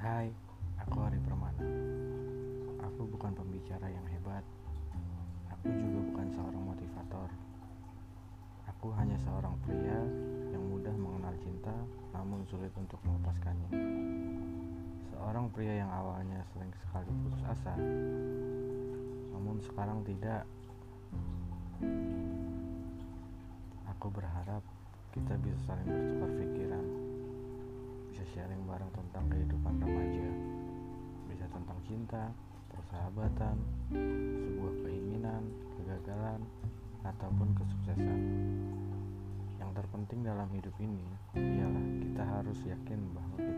Hai, aku Ari Permana. Aku bukan pembicara yang hebat. Aku juga bukan seorang motivator. Aku hanya seorang pria yang mudah mengenal cinta namun sulit untuk melepaskannya. Seorang pria yang awalnya sering sekali putus asa, namun sekarang tidak. Aku berharap kita bisa saling bertukar pikiran, bisa sharing bareng tentang kehidupan cinta, persahabatan, sebuah keinginan, kegagalan, ataupun kesuksesan. Yang terpenting dalam hidup ini ialah kita harus yakin bahwa.